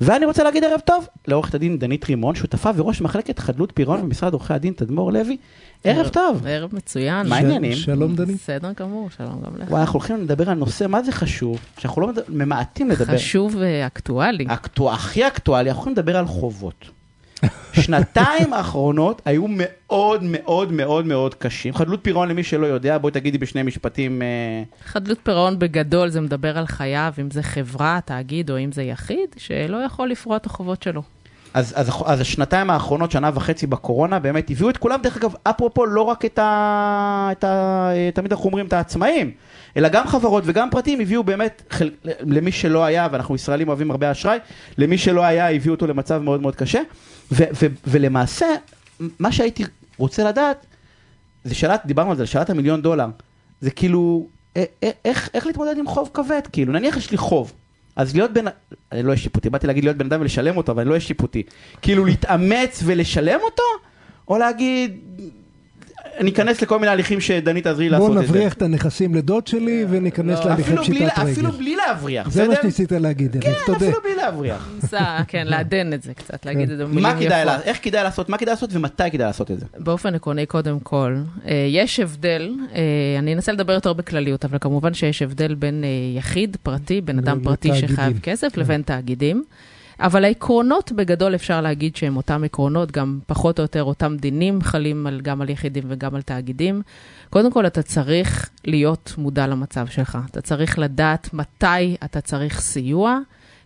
ואני רוצה להגיד ערב טוב לעורכת הדין דנית רימון, שותפה וראש מחלקת חדלות פירעון במשרד עורכי הדין תדמור לוי. ערב טוב. ערב מצוין. מה העניינים? שלום דני. בסדר גמור, שלום גם לך. וואי, אנחנו הולכים לדבר על נושא, מה זה חשוב? שאנחנו לא ממעטים לדבר. חשוב ואקטואלי. אקטואל, הכי אקטואלי, אנחנו הולכים לדבר על חובות. שנתיים האחרונות היו מאוד מאוד מאוד מאוד קשים. חדלות פירעון למי שלא יודע, בואי תגידי בשני משפטים. אה, חדלות פירעון בגדול זה מדבר על חייב, אם זה חברה, תאגיד או אם זה יחיד, שלא יכול לפרוע את החובות שלו. אז, אז, אז השנתיים האחרונות, שנה וחצי בקורונה, באמת הביאו את כולם, דרך אגב, אפרופו, לא רק את ה... את ה תמיד אנחנו אומרים את העצמאים, אלא גם חברות וגם פרטים הביאו באמת, חל, למי שלא היה, ואנחנו ישראלים אוהבים הרבה אשראי, למי שלא היה, הביאו אותו למצב מאוד מאוד קשה. ו, ו, ולמעשה, מה שהייתי רוצה לדעת, זה שאלת, דיברנו על זה, שאלת המיליון דולר. זה כאילו, איך, איך להתמודד עם חוב כבד, כאילו, נניח יש לי חוב. אז להיות בן, אני לא אהיה שיפוטי, באתי להגיד להיות בן אדם ולשלם אותו, אבל אני לא אהיה שיפוטי. כאילו להתאמץ ולשלם אותו, או להגיד, אני אכנס לכל מיני הליכים שדנית תעזרי לעשות את זה. נבריח את הנכסים לדוד שלי וניכנס לא, להליכי אפילו בלי, פשיטת אפילו רגל. בלי להבריח, זה מה בסדר? שניסית להגיד, כן, תודה. אפילו בלי להבריח. ניסה, כן, לעדן את זה קצת, להגיד את זה במילים מה יפות. איך כדאי לעשות, מה כדאי לעשות ומתי כדאי לעשות את זה? באופן עקרוני, קודם כל, אה, יש הבדל, אה, אני אנסה לדבר יותר בכלליות, אבל כמובן שיש הבדל בין אה, יחיד, פרטי, בן אדם פרטי. שחייב כסף, לבין תאגידים. אבל העקרונות בגדול אפשר להגיד שהם אותם עקרונות, גם פחות או יותר אותם דינים חלים על, גם על יחידים וגם על תאגידים. קודם כל, אתה צריך להיות מודע למצב שלך. אתה צריך לדעת מתי אתה צריך סיוע,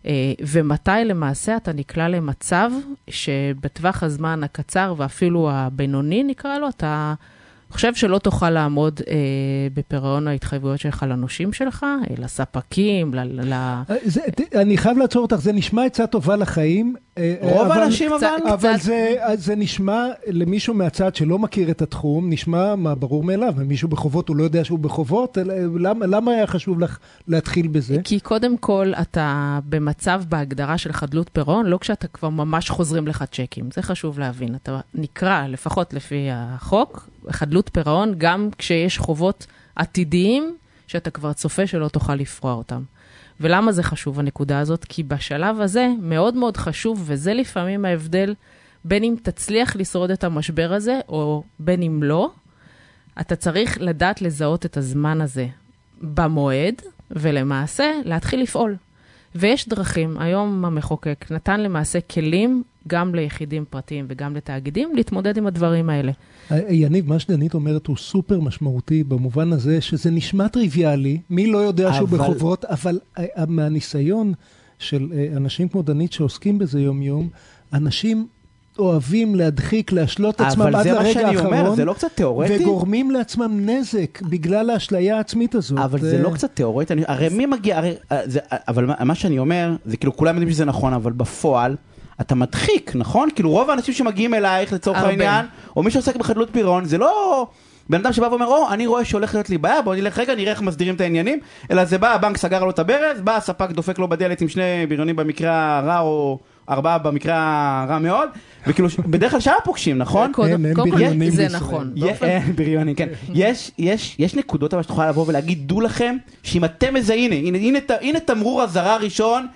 אה, ומתי למעשה אתה נקלע למצב שבטווח הזמן הקצר ואפילו הבינוני, נקרא לו, אתה חושב שלא תוכל לעמוד אה, בפירעון ההתחייבויות שלך לנושים שלך, אה, לספקים, ל... ל... אה, זה- ת- אני חייב לעצור אותך, זה נשמע עצה טובה לחיים. אה, אה, רוב אבל- האנשים אבל... קצת- אבל קצת- זה, זה נשמע למישהו מהצד שלא מכיר את התחום, נשמע מה ברור מאליו, ומישהו בחובות הוא לא יודע שהוא בחובות, אלא- למה, למה היה חשוב לך להתחיל בזה? כי קודם כל, אתה במצב בהגדרה של חדלות פירעון, לא כשאתה כבר ממש חוזרים לך צ'קים. זה חשוב להבין. אתה נקרא, לפחות לפי החוק, חדלות פירעון, גם כשיש חובות עתידיים, שאתה כבר צופה שלא תוכל לפרוע אותם. ולמה זה חשוב, הנקודה הזאת? כי בשלב הזה מאוד מאוד חשוב, וזה לפעמים ההבדל בין אם תצליח לשרוד את המשבר הזה, או בין אם לא, אתה צריך לדעת לזהות את הזמן הזה במועד, ולמעשה להתחיל לפעול. ויש דרכים, היום המחוקק נתן למעשה כלים גם ליחידים פרטיים וגם לתאגידים להתמודד עם הדברים האלה. אה, יניב, מה שדנית אומרת הוא סופר משמעותי במובן הזה שזה נשמע טריוויאלי, מי לא יודע שהוא אבל- בחובות, אבל אה, אה, מהניסיון של אה, אנשים כמו דנית שעוסקים בזה יום-יום, אנשים אוהבים להדחיק, להשלות את עצמם אבל עד זה מה לרגע שאני אומר, האחרון, זה לא קצת תיאורטי? וגורמים לעצמם נזק בגלל האשליה העצמית הזאת. אבל זה אה, לא קצת תיאורטי, אני- הרי מי מגיע, הרי, אה, זה, אבל מה- מה שאני אומר, זה כאילו כולם יודעים שזה נכון, אבל בפועל, אתה מדחיק, נכון? כאילו רוב האנשים שמגיעים אלייך לצורך הרבה. העניין, או מי שעוסק בחדלות פירעון, זה לא בן אדם שבא ואומר, או, אני רואה שהולך להיות לי בעיה, בוא נלך רגע, נראה איך מסדירים את העניינים, אלא זה בא, הבנק סגר לו את הברז, בא הספק דופק לו בדלת עם שני בריונים במקרה הרע, או ארבעה במקרה הרע מאוד, וכאילו, בדרך כלל שם פוגשים, נכון? קודם אין בריונים זה. נכון. אין, בריונים, כן. יש, יש, יש נקודות אבל שאת יכולה לבוא ולהגיד, דעו לכם, שאם אתם מזהים, הנה, הנה, הנה, תמרור אזהרה ראשון,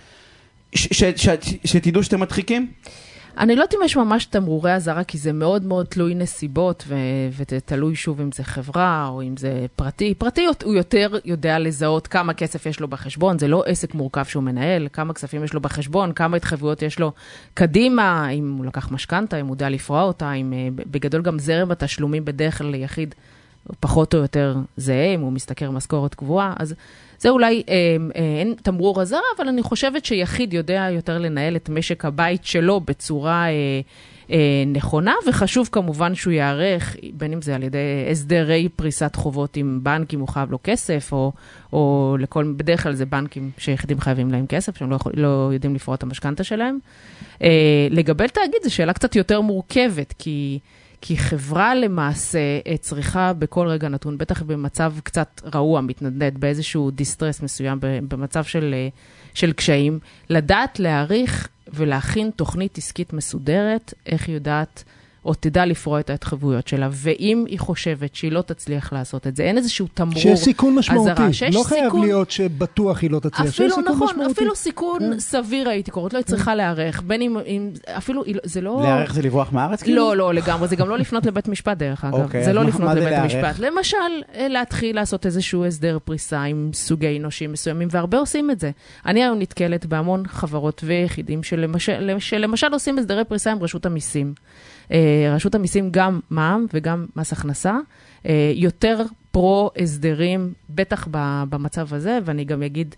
שתדעו שאתם מדחיקים? אני לא יודעת אם יש ממש תמרורי אזהרה, כי זה מאוד מאוד תלוי נסיבות, ו- ותלוי שוב אם זה חברה או אם זה פרטי. פרטי הוא יותר יודע לזהות כמה כסף יש לו בחשבון, זה לא עסק מורכב שהוא מנהל, כמה כספים יש לו בחשבון, כמה התחייבויות יש לו קדימה, אם הוא לקח משכנתה, אם הוא יודע לפרוע אותה, אם אה, בגדול גם זרם התשלומים בדרך כלל ליחיד פחות או יותר זהה, אם הוא משתכר משכורת קבועה, אז זה אולי אה, אה, אין תמרור אזהרה, אבל אני חושבת שיחיד יודע יותר לנהל את משק הבית שלו בצורה אה, אה, נכונה, וחשוב כמובן שהוא ייערך, בין אם זה על ידי הסדרי פריסת חובות עם בנק, אם הוא חייב לו כסף, או, או לכל, בדרך כלל זה בנקים שיחידים חייבים להם כסף, שהם לא, יכול, לא יודעים לפרוע את המשכנתה שלהם. אה, לגבי תאגיד זו שאלה קצת יותר מורכבת, כי... כי חברה למעשה אה, צריכה בכל רגע נתון, בטח במצב קצת רעוע, מתנדנד, באיזשהו דיסטרס מסוים, במצב של, אה, של קשיים, לדעת להעריך ולהכין תוכנית עסקית מסודרת, איך יודעת, או תדע לפרוע את ההתחייבויות שלה, ואם היא חושבת שהיא לא תצליח לעשות את זה, אין איזשהו תמרור שיש סיכון משמעותי, אזהרה, שיש לא חייב סיכון- להיות שבטוח היא לא תצליח, שיש אפילו סיכון נכון, משמעותי. אפילו סיכון כן. סביר הייתי קוראת לו, היא צריכה להיערך, בין אם, אם אפילו, לא- זה לא... להיערך זה לברוח מהארץ? כאילו? לא, לא לגמרי, זה גם לא לפנות לבית משפט דרך אגב. אוקיי, זה לא לפנות לבית להיערך? המשפט. למשל, אה, להתחיל לעשות איזשהו הסדר פריסה עם סוגי נושים מסוימים, והרבה עושים את זה. אני היום נתקלת בהמון חברות ויחידים שלמשל, שלמשל עושים הסדרי פריסה עם רשות המיסים. רשות המיסים גם מע"מ וגם מס הכנסה, אה, יותר פרו-הסדרים, בטח במצב הזה, ואני גם אגיד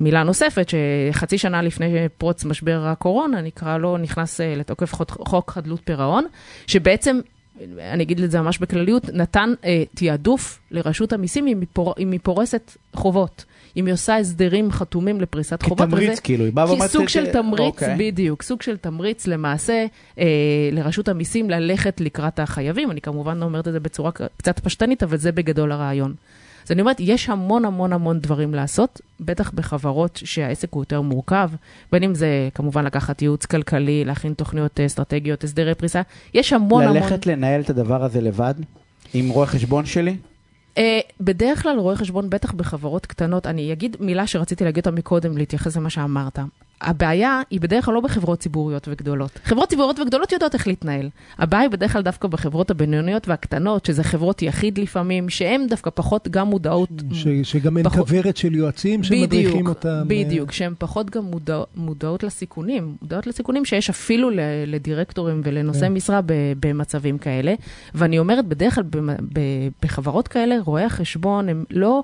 מילה נוספת, שחצי שנה לפני פרוץ משבר הקורונה, נקרא לו, נכנס אה, לתוקף חוק חדלות פירעון, שבעצם, אני אגיד את זה ממש בכלליות, נתן אה, תעדוף לרשות המיסים אם היא, פור, אם היא פורסת חובות. אם היא עושה הסדרים חתומים לפריסת חובות. כתמריץ, וזה- כאילו, היא באה ואומרת... כסוג של אה, תמריץ, אוקיי. בדיוק, סוג של תמריץ למעשה אה, לרשות המיסים ללכת לקראת החייבים. אני כמובן אומרת את זה בצורה קצת פשטנית, אבל זה בגדול הרעיון. אז אני אומרת, יש המון המון המון דברים לעשות, בטח בחברות שהעסק הוא יותר מורכב, בין אם זה כמובן לקחת ייעוץ כלכלי, להכין תוכניות אה, אסטרטגיות, הסדרי פריסה, יש המון המון... ללכת לנהל את הדבר הזה לבד? עם רואה חשבון שלי? אה, בדרך כלל רואי חשבון, בטח בחברות קטנות, אני אגיד מילה שרציתי להגיד אותה מקודם, להתייחס למה שאמרת. הבעיה היא בדרך כלל לא בחברות ציבוריות וגדולות. חברות ציבוריות וגדולות יודעות איך להתנהל. הבעיה היא בדרך כלל דווקא בחברות הבינוניות והקטנות, שזה חברות יחיד לפעמים, שהן דווקא פחות גם מודעות. ש, שגם אין פחות- כוורת של יועצים שמדריכים בדיוק, אותם. אה, בדיוק, שהן פחות גם מודע, מודעות לסיכונים, מודעות לסיכונים שיש אפילו ל- לדירקטורים ולנושאי כן. משרה ב- במצבים כאלה. ואני אומרת, בדרך כלל במ- ב- בחברות כאלה, רואי החשבון הם לא...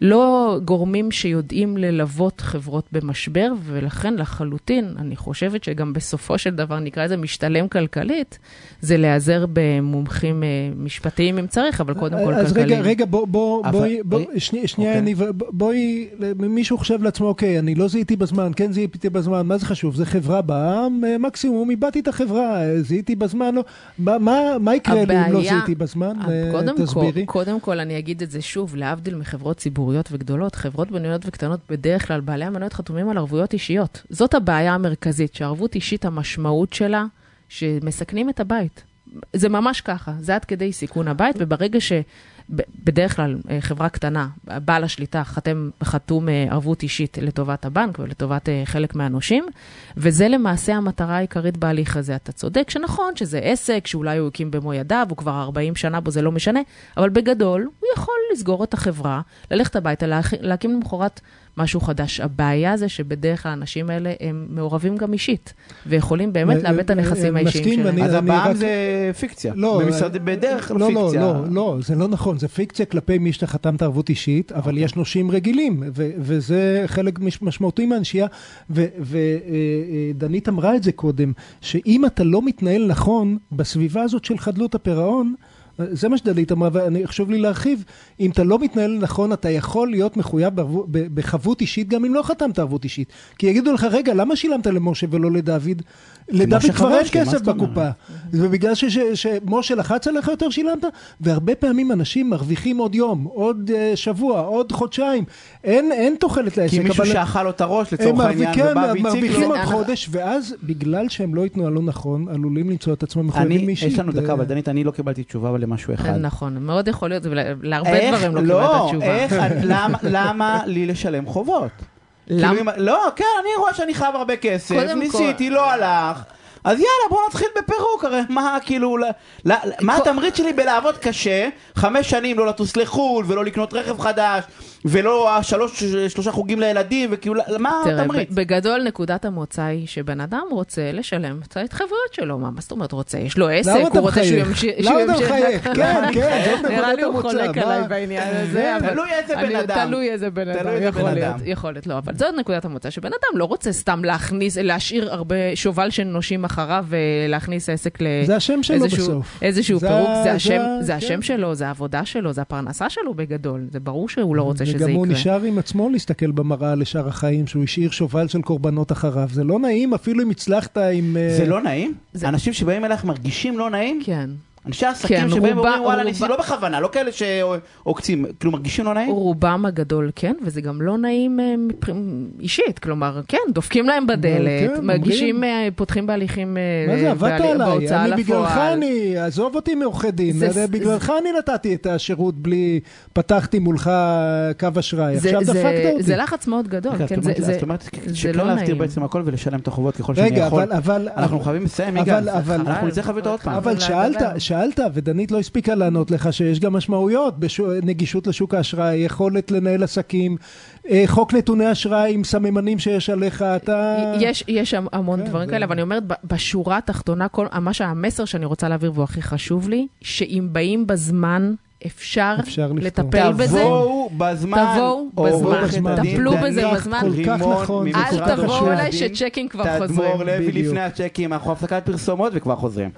לא גורמים שיודעים ללוות חברות במשבר, ולכן לחלוטין, אני חושבת שגם בסופו של דבר, נקרא לזה משתלם כלכלית, זה להיעזר במומחים אה, משפטיים אם צריך, אבל קודם כל אז כלכליים. רגע, רגע, בוא, בוא, אבל- בואי, בוא, אה, שני- שנייה, אוקיי. יניב, בוא- בואי, מישהו חושב לעצמו, אוקיי, אני לא זיהיתי בזמן, כן זיהיתי בזמן, מה זה חשוב? זה חברה בעם, אה, מקסימום איבדתי את החברה, זיהיתי בזמן, לא, מה- מה- מה יקרה לי אם לא הבעיה- זיהיתי בזמן? קודם כל, תסבירי. קודם כל, אני אגיד את זה שוב, להבדיל מחברות ציבוריות וגדולות, חברות בינוניות וקטנות, בדרך כלל בעלי המניות חתומים על ערבויות אישיות. זאת הבעיה המרכזית, שערבות אישית, המשמעות שלה, שמסכנים את הבית. זה ממש ככה, זה עד כדי סיכון הבית, וברגע ש... בדרך כלל אה, חברה קטנה, בעל השליטה חתם, חתום אה, ערבות אישית לטובת הבנק ולטובת אה, חלק מהנושים, וזה למעשה המטרה העיקרית בהליך הזה. אתה צודק שנכון שזה עסק, שאולי הוא הקים במו ידיו, הוא כבר 40 שנה בו, זה לא משנה, אבל בגדול הוא יכול לסגור את החברה, ללכת הביתה, להקים למחרת משהו חדש. הבעיה זה שבדרך כלל האנשים האלה הם מעורבים גם אישית, ויכולים באמת אה, לאבד את אה, הנכסים האישיים שלהם. אז הבעם רק- זה פיקציה. לא, במשרד- אה, בדרך כלל לא, לא, פיקציה. לא, לא, זה לא נכון, זה פיקציה כלפי מי שאתה חתמת ערבות אישית, אבל אוקיי. יש נושים רגילים, ו- וזה חלק מש- משמעותי מהנשייה, ודנית אמרה את זה קודם, שאם אתה לא מתנהל נכון בסביבה הזאת של חדלות הפירעון, זה מה שדלית אמרה, ואני חשוב לי להרחיב, אם אתה לא מתנהל נכון, אתה יכול להיות מחויב בערבו- בחבות אישית, גם אם לא חתמת ערבות אישית. כי יגידו לך, רגע, למה שילמת למשה ולא לדוד? לדוד כבר אין כסף? בקופה. ובגלל ש- ש- שמשה לחץ עליך יותר שילמת, והרבה פעמים אנשים מרוויחים עוד יום, עוד אה, שבוע, עוד חודשיים. אין, אין תוחלת לעסק. כי מישהו אבל שאכל לו את הראש לצורך העניין, מרוויחים- ובא והציג מרוויחים לו. עוד חודש, ואז בגלל שהם לא התנהלו נכון, עלולים למצוא את עצמם מחויבים אישית. יש לנו דקה, אה, אבל דנית, אני לא קיבלתי תשובה למשהו אחד. נכון, מאוד יכול להיות, ולהרבה איך- דברים לא לא, קיבלת תשובה. איך, למה, למה לי לשלם חובות? למה? כאילו, לא, כן, אני רואה שאני חייב הרבה כסף, ניסיתי, לא הלך. אז יאללה, בוא נתחיל בפירוק, הרי מה כאילו, ל- ל- מה כל- התמריץ שלי בלעבוד קשה, חמש שנים לא לטוס לחו"ל, ולא לקנות רכב חדש, ולא השלוש, שלושה חוגים לילדים, וכאילו, מה התמריץ? בגדול נקודת המוצא היא שבן אדם רוצה לשלם את ההתחייבויות שלו. מה זאת אומרת רוצה? יש לו עסק, הוא רוצה שהוא? ימשיך... למה אתה מחייך? כן, כן, זאת נראה נקודת לי הוא המוצא. חולק? עליי בעניין הזה. תלוי איזה בן אדם. תלוי איזה בן אדם, יכול להיות. יכול להיות, לא, אבל זאת נקודת המוצא, שבן אדם לא רוצה סתם להכניס, להשאיר הרבה שובל של נושים אחריו ולהכניס עסק ל... זה השם שלו איזשהו- בסוף. איזשהו זה פירוק, זה השם, כן. השם שלו, זה העבודה שלו, זה הפרנסה שלו בגדול. זה ברור שהוא לא רוצה שזה וגם הוא יקרה. נשאר עם עצמו להסתכל במראה לשאר החיים, שהוא השאיר שובל של קורבנות אחריו. זה לא נעים, אפילו אם הצלחת עם... אה, זה לא נעים? אנשים שבאים אלייך מרגישים לא נעים? כן. אנשי עסקים כן, שבאים רובה- ואומרים וואלה רובה- ניסיתי, לא בכוונה, לא כאלה שעוקצים, כאילו מרגישים לא נעים? רובם הגדול כן, וזה גם לא נעים אה, מבח- אישית, כלומר, כן, דופקים להם בדלת, כן, מגישים, אה, פותחים בהליכים אה, מה זה, עבדת בהלי- עליי, בהוצאה אני בגללך לפועל. אני, עזוב אותי מעורכי דין, זה- זה- בגללך אני נתתי את השירות בלי, פתחתי מולך קו אשראי, זה- עכשיו זה- דפקת אותי. זה לחץ מאוד גדול, רגע, כן, זאת זה- אומרת- זה זאת אומרת זה שכן לא להסתיר נעים. בעצם הכל ולשלם את החובות ככל שאני רגע, יכול. אבל, אבל, אנחנו חייבים לסיים, אבל- יגאל. אנחנו נצטרך להביא אותו עוד פעם. אבל שאלת. שאלת, ודנית לא הספיקה לענות לך שיש גם משמעויות, בשו- נגישות לשוק האשראי, יכולת לנהל עסקים, אה, חוק נתוני אשראי עם סממנים שיש עליך, אתה... יש, יש המון כן, דברים זה- כאלה, אבל אני אומרת, בשורה התחתונה, כל, מה שהמסר שאני רוצה להעביר והוא הכי חשוב לי, שאם באים בזמן, אפשר, אפשר. לטפל בזה. תבואו בזמן, תבואו בזמן, הדין טפלו בזה בזמן. כל כך נכון, אל תבואו אליי. שצ'קים כבר תדמור חוזרים. לוי בדיוק. לפני הצ'קים, אנחנו הפסקת פרסומות וכבר חוזרים.